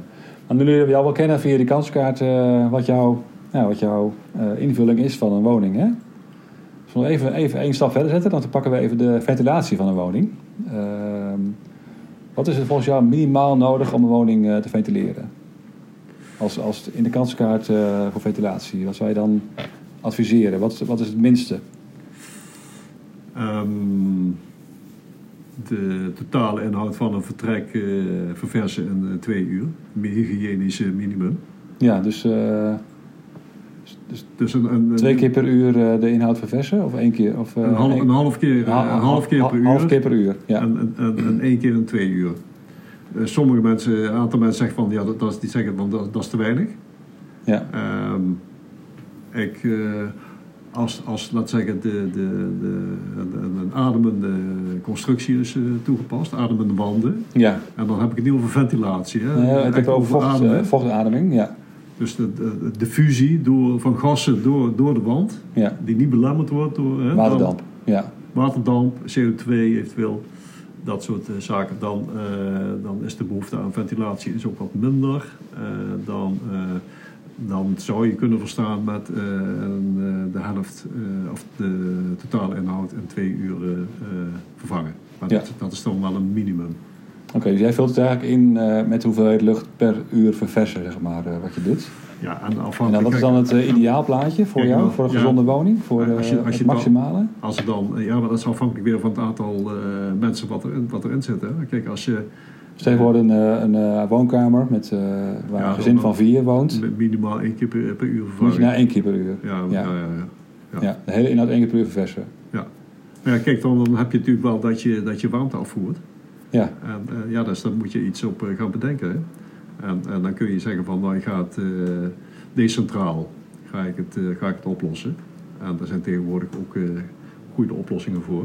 Maar nu leren we jou wel kennen via die kanskaart eh, wat jouw, ja, wat jouw eh, invulling is van een woning. Hè? Dus we even, even één stap verder zetten, dan pakken we even de ventilatie van een woning. Ehm, wat is er volgens jou minimaal nodig om een woning eh, te ventileren? Als, als in de kanskaart eh, voor ventilatie, wat zou je dan adviseren? Wat, is- wat is het minste? Ehm, de totale inhoud van een vertrek eh, verversen in twee uur. Hygiënische minimum. Ja, dus Dus een, een, twee keer per uur eh, de inhoud verversen? Of één keer? Of, eh, een, half, een half keer, eh, een half keer per uur. Half keer per uur, ja. En, en, en, één keer in twee uur. Sommige mensen, een aantal mensen zeggen van ja, dat, dat die zeggen van dat, dat is te weinig. ja. Ehm, ik, als, als laat zeggen, de, de, de, een, ademende constructie is toegepast, ademende wanden. ja. En dan heb ik het niet over ventilatie. Hè? Nee, het over vocht, vochtademing, ja. Dus de, de, de diffusie door, van gassen door, door de wand, ja. die niet belemmerd wordt door hè, Waterdamp, ja. waterdamp, CO2 eventueel, dat soort eh, zaken. Dan, eh, dan is de behoefte aan ventilatie is ook wat minder. Eh, dan, dan zou je kunnen verstaan met de helft of de totale inhoud in twee uur vervangen. Maar Ja. dat, dat is dan wel een minimum. Oké, dus jij vult het eigenlijk in eh, met hoeveelheid lucht per uur verversen, zeg maar, eh, wat je doet. Ja, en En dan, wat is dan het eh, ideaalplaatje voor Kijk, jou, voor een ja. gezonde woning? Voor Ja, als je- als je het dan- maximale? Als het dan, ja, maar dat is afhankelijk weer van het aantal mensen wat, erin, wat erin zit. Hè. Kijk, als je Dus tegenwoordig een, een woonkamer met, waar Ja, een gezin van vier woont. minimaal één keer per, per uur Moet vervangen. je naar één keer per uur. Ja, Ja. ja. Ja, ja, ja. Ja, de hele inhoud één keer per uur verversen. Ja. Maar ja, kijk, dan, dan heb je natuurlijk wel dat je, dat je warmte afvoert. Ja, En eh, ja, dus daar moet je iets op eh, gaan bedenken. Hè. En, en dan kun je zeggen van, nou, ik ga het eh, decentraal ga ik het, ga ik het oplossen. En daar zijn tegenwoordig ook goede oplossingen voor.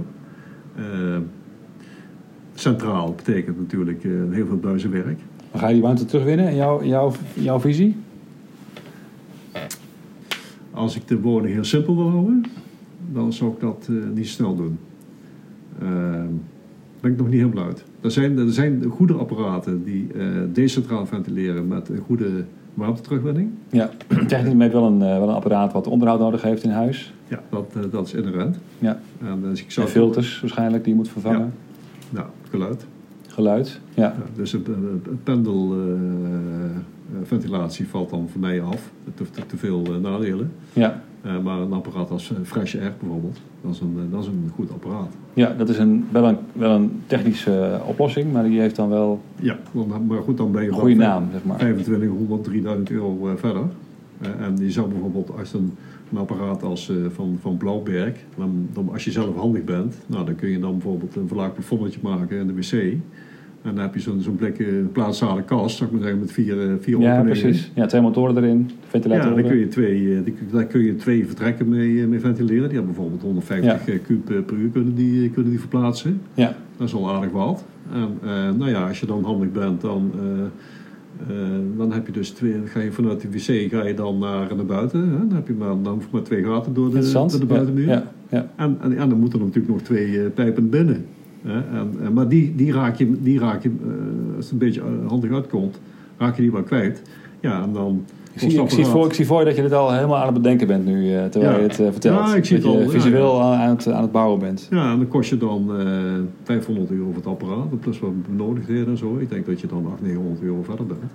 Centraal betekent natuurlijk heel veel buizenwerk. dan ga je die warmte terugwinnen in jouw, in jouw, jouw visie? Als ik de woning heel simpel wil houden, dan zou ik dat niet snel doen. Ehm ben ik nog niet helemaal uit. Er zijn, er zijn goede apparaten die eh, decentraal ventileren met een goede warmteterugwinning. Ja, technisch met wel een, eh, wel een apparaat wat onderhoud nodig heeft in huis. Ja, dat, eh, dat is inherent. Ja. En dus ik En filters waarschijnlijk die je moet vervangen. Nou, geluid. Geluid. Ja. Ja, dus het, het pendelventilatie valt dan voor mij af. Te, te, te veel nadelen. Ja. Eh, maar een apparaat als eh, Fresh Air bijvoorbeeld, dat is een, eh, dat is een goed apparaat. Ja, dat is een, wel, een, wel een technische oplossing, maar die heeft dan wel Ja, maar goed, dan ben je goede naam, zeg maar. 2500, 3000 euro verder. En je zou bijvoorbeeld als een, een apparaat als van, van Blauwberg, dan, dan, als je zelf handig bent, nou, dan kun je dan bijvoorbeeld een verlaagd plafonnetje maken in de wc. En dan heb je zo'n blik uh, plaatsale kast, zou ik maar zeggen, met vier, uh, vier Ja, openingen. precies. Ja, twee motoren erin, Ja, ventilatoren. daar kun je twee, eh, daar kun je twee vertrekken mee, eh, mee ventileren. Die hebben bijvoorbeeld 150 Ja. eh, kub eh, per uur kunnen die, kunnen die verplaatsen. Ja, Dat is al aardig wat. En eh, nou ja, als je dan handig bent, dan, eh, eh, dan heb je dus twee, ga je vanuit de wc ga je dan naar, naar buiten. Hè? Dan heb je maar, dan maar twee gaten door de, door de Ja, buitenmuur. Ja, ja. En, en, en dan moeten er natuurlijk nog twee eh, pijpen binnen. En, maar die, die raak je, die raak je eh, als het een beetje eh, handig uitkomt, raak je die wel kwijt. Ja, en dan... Ik zie, ik, zie voor, ik zie voor je dat je dit al helemaal aan het bedenken bent nu, eh, terwijl Ja. je het vertelt. Ja, ik zie dat het je al, ja, visueel aan, aan het, aan het bouwen bent. Ja, en dan kost je dan eh 500 euro voor het apparaat, plus wat benodigdheden en zo. Ik denk dat je dan 800, 900 euro verder bent.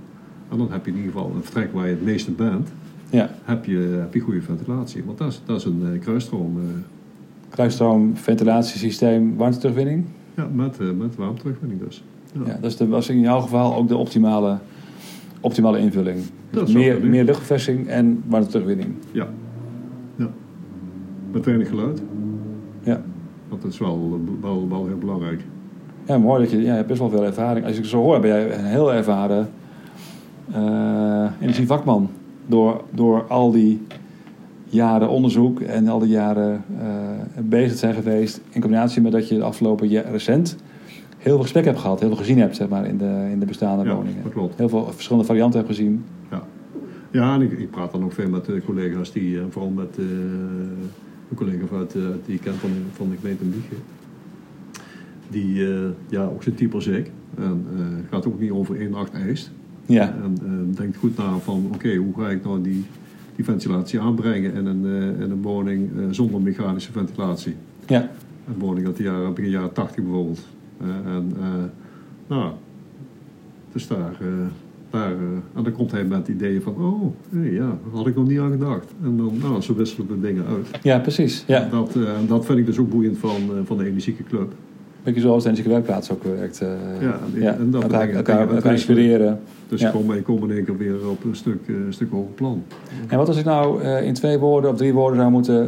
En dan heb je in ieder geval een vertrek waar je het meeste bent, Ja, heb je, heb je goede ventilatie. Want dat is, dat is een kruisstroom kruisstroom, ventilatiesysteem, warmteterugwinning. ja, met, eh met warmterugwinning dus. Ja. Ja, dat is de, was in jouw geval ook de optimale, optimale invulling. Dat Dus meer, meer luchtverversing en warmteterugwinning. Ja. ja. Met weinig geluid. Ja. Want dat is wel, wel, wel heel belangrijk. Ja, mooi dat je, ja, je hebt best wel veel ervaring. Als ik zo hoor, ben jij een heel ervaren eh energievakman. Door, door al die jaren onderzoek en al die jaren eh, bezig zijn geweest. In combinatie met dat je de afgelopen jaar recent heel veel gesprek hebt gehad. Heel veel gezien hebt zeg maar, in, de, in de bestaande Ja, woningen. dat klopt. Heel veel verschillende varianten hebt gezien. Ja, en ik, ik praat dan ook veel met eh, collega's die, eh, vooral met eh, een collega uit, eh, die ik ken van, van de gemeente Liegen. Die eh, ja, ook zijn type als ik. En gaat ook niet over één nacht ijs. Ja, En denkt goed na van oké, hoe ga ik nou die, die ventilatie aanbrengen in een, eh, in een woning eh, zonder mechanische ventilatie. ja. Een woning uit de jaren, begin jaren 80 bijvoorbeeld. Eh, en eh, nou, dus daar, eh, daar, eh, en dan komt hij met ideeën van, oh, hey, ja, daar had ik nog niet aan gedacht. En dan, nou, zo wisselen we dingen uit. ja precies. Ja. Dat, eh, dat vind ik dus ook boeiend van, eh, van de energieke club. Beetje zoals de Energieke Werkplaats ook werkt. eh, Ja, en- en dat elkaar, elkaar, inspireren. Dus Ja. ik kom, ik kom in één keer weer op een stuk, eh, een stuk hoger plan. En wat als ik nou eh, in twee woorden of drie woorden zou moeten...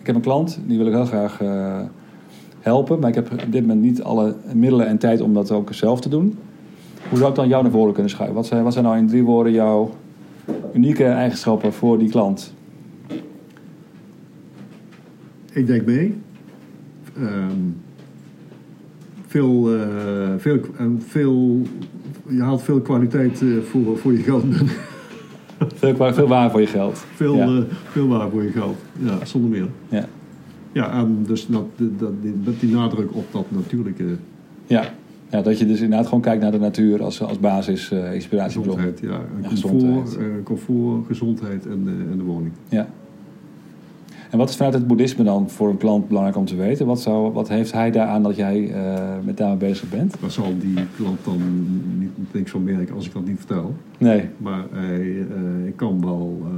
ik heb een klant, die wil ik heel graag helpen... maar ik heb op dit moment niet alle middelen en tijd om dat ook zelf te doen. Hoe zou ik dan jou naar voren kunnen schuiven? Wat zijn, wat zijn nou in drie woorden jouw unieke eigenschappen voor die klant? Ik denk mee. Ehm, veel, eh, veel, en veel, je haalt veel kwaliteit eh, voor, voor je geld. Veel, veel waar voor je geld. Veel, Ja. eh, veel waar voor je geld. Ja, zonder meer. Ja. Ja, en dus dat, dat, die, met die nadruk op dat natuurlijke Ja. ja, dat je dus inderdaad gewoon kijkt naar de natuur als, als basis eh, inspiratiebron. gezondheid. Ja, en Ja, comfort, gezondheid. eh, comfort, gezondheid en de, en de woning. Ja. En wat is vanuit het boeddhisme dan voor een klant belangrijk om te weten? Wat, zou, wat heeft hij daaraan dat jij eh, met daarmee bezig bent? Daar zal die klant dan niet, niks van merken als ik dat niet vertel. Nee. Maar hij, eh, ik kan wel eh,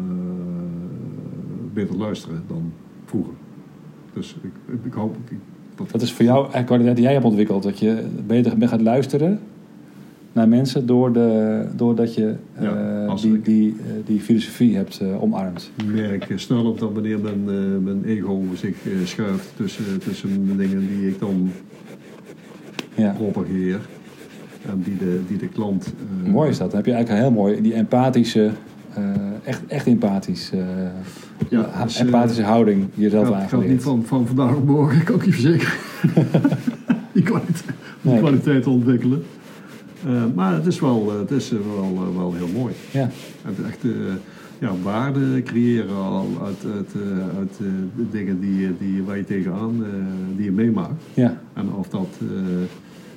beter luisteren dan vroeger. Dus ik, ik hoop... Ik, dat, Dat is voor jou eigenlijk kwaliteit die jij hebt ontwikkeld. Dat je beter bent gaat luisteren naar mensen door de, doordat je eh, Ja, die, ik- die, eh, die filosofie hebt eh, omarmd. Ik merk snel op dat wanneer mijn, mijn ego zich schuift tussen, tussen de dingen die ik dan Ja. propageer en die de, die de klant. Mooi is dat. Dan heb je eigenlijk een heel mooi, die empathische, echt, echt empathisch, Ja, dus, empathische houding jezelf gaat, gaat niet van, van vandaag op morgen, kan ik je verzekeren. die, kwaliteit, die Nee. kwaliteit ontwikkelen. Eh, maar het is wel, eh, het is eh, wel, wel heel mooi. Ja. Het echt ja, waarde creëren al uit, uit, uit de dingen die, die, waar je tegenaan, die je meemaakt. Ja. En of dat,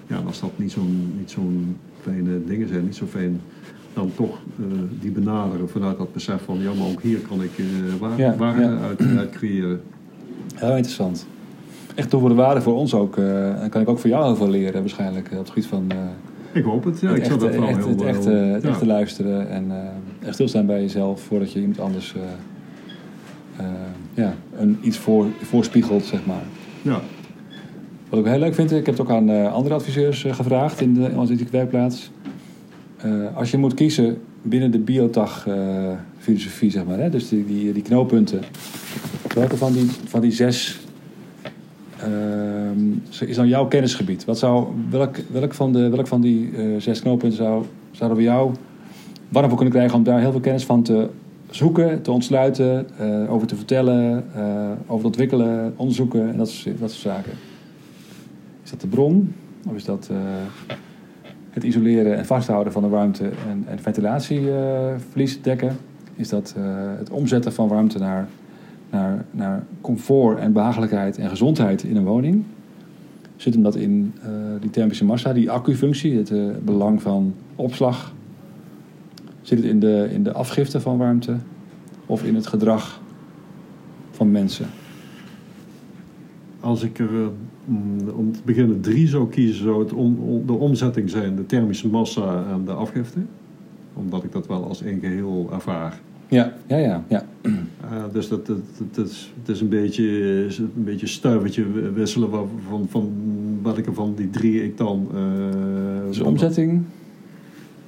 ja, als dat niet zo'n niet zo'n fijne dingen zijn, niet zo fijn, dan toch die benaderen vanuit dat besef van, ja, maar ook hier kan ik Ja, waarde ja. Uit, uit creëren. Heel interessant. Echt toevoegde waarde voor ons ook. en kan ik ook voor jou heel veel leren waarschijnlijk op het gebied van Ik hoop het, ja. het, ik zou dat wel echt, heel het, het ja. echte luisteren en eh, echt stilstaan bij jezelf voordat je iemand anders eh, eh, ja, een, iets voor, voorspiegelt, zeg maar. Ja, Wat ik heel leuk vind, ik heb het ook aan eh, andere adviseurs eh, gevraagd in de in onze werkplaats. Eh, als je moet kiezen binnen de biotag-filosofie, zeg maar. Hè? Dus die, die, die knooppunten. Welke van die, van die zes ehm, is dan jouw kennisgebied? Wat zou, welk, welk, van de, welk van die eh, zes knooppunten zou, zouden we jou warm voor kunnen krijgen om daar heel veel kennis van te zoeken, te ontsluiten, eh, over te vertellen, eh, over te ontwikkelen, onderzoeken en dat soort, dat zaken? Is dat de bron? Of is dat het isoleren en vasthouden van de warmte en, en ventilatieverlies dekken? Is dat het omzetten van warmte naar naar, naar comfort en behagelijkheid en gezondheid in een woning. Zit hem dat in uh, die thermische massa, die accufunctie, het uh, belang van opslag? Zit het in de, in de afgifte van warmte of in het gedrag van mensen? Als ik er uh, om te beginnen drie zou kiezen, zou het om, de omzetting zijn, de thermische massa en de afgifte. Omdat ik dat wel als één geheel ervaar. Ja, ja, ja. ja. Uh, dus dat, dat, dat, is, het is een beetje, een beetje stuivertje wisselen van, van welke van die drie ik dan... Uh, dus omzetting,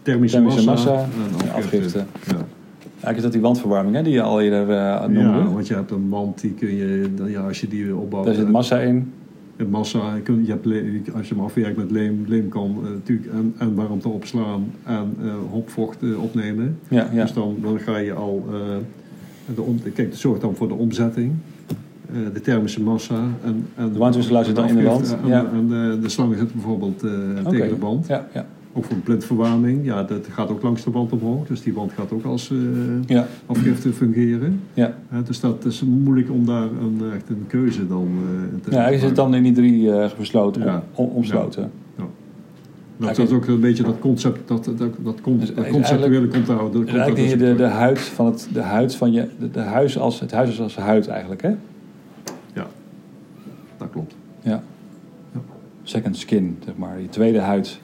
thermische, thermische massa, massa, en afgifte. Ja. Eigenlijk is dat die wandverwarming hè, die je al eerder uh, noemde. Ja, want je hebt een wand, die kun je, ja, als je die opbouwt... Daar zit massa in. Het massa, je hebt, als je hem afwerkt met leem, leem kan uh, natuurlijk en, en warmte opslaan en uh, hopvocht opnemen. Ja, ja. Dus dan, dan ga je al de kijk, dat zorgt dan voor de omzetting. Uh, de thermische massa. En, en de warmtewisselaar zit dan in de wand. En, ja. en de, de slangen zitten bijvoorbeeld uh, okay. tegen de band. Ja, ja. Ook voor blindverwarming. Ja, dat gaat ook langs de wand omhoog. Dus die wand gaat ook als uh, ja. afgifte fungeren. Ja. dus dat is moeilijk om daar een, echt een keuze dan te Ja, je zit dan in die drie besloten, om, omsloten. Nou, dat is ook een beetje dat concept, dat, dat, dat, Dus dat conceptuele komt daar. Dus eigenlijk de, de, de huid van het, de huid van je, de, de huis als, het huis als huid eigenlijk, hè? Ja, dat klopt. Ja. ja. Second skin, zeg maar, die tweede huid.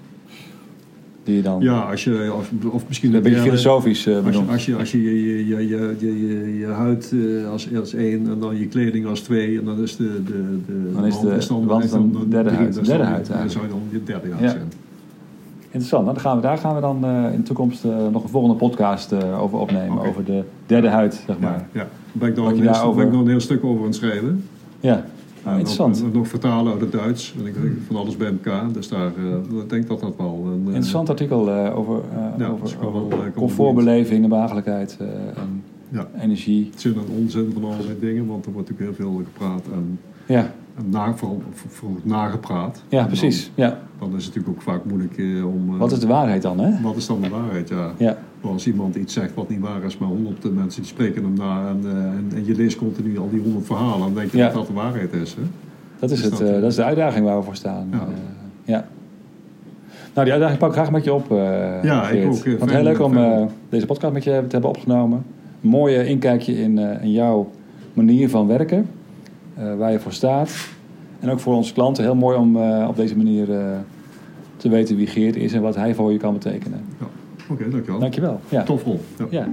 Die je dan... Ja, als je, of, of misschien... Een beetje filosofisch uh, als je, als je, als je je, je, je, je, je huid uh, als, als één en dan je kleding als twee en dan is de... de, de dan is de, de dan de derde huid. De derde huid Dan zou je dan je derde huid zijn. Interessant. Nou, dan gaan we, daar gaan we dan uh, in de toekomst uh, nog een volgende podcast uh, over opnemen. Okay. Over de derde huid, zeg maar. Ja, ja. Ben, ik dan een heel, over... ben ik nog een heel stuk over aan het schrijven. Ja, nou, interessant. Nog, nog vertalen uit het Duits. En ik van alles bij elkaar. Dus daar ik denk dat dat wel... Een, Interessant artikel over, ja, over, over wel, comfortbeleving en behagelijkheid en ja. energie. Zin en onzin van allerlei dingen. Want er wordt natuurlijk heel veel gepraat. En, ja. Na, vooral, vooral nagepraat. Ja, precies. Dan, ja. dan is het natuurlijk ook vaak moeilijk eh, om... Uh, wat is de waarheid dan, hè? Wat is dan de waarheid, ja. ja. Maar als iemand iets zegt wat niet waar is, maar honderd mensen die spreken hem na... En, uh, en, en, je leest continu al die honderd verhalen, dan denk je ja. dat dat de waarheid is, hè? Dat is, het, dat, dat is de uitdaging waar we voor staan. Ja. ja. Nou, die uitdaging pak ik graag met je op, Ja, Geert. ik ook. Want heel leuk om deze podcast met je te hebben opgenomen. Een mooie inkijkje in, in jouw manier van werken. Waar je voor staat. En ook voor onze klanten heel mooi om uh, op deze manier uh, te weten wie Geert is en wat hij voor je kan betekenen. Ja. Oké, okay, dankjewel. Dankjewel. Ja. Tof rol. ja. ja.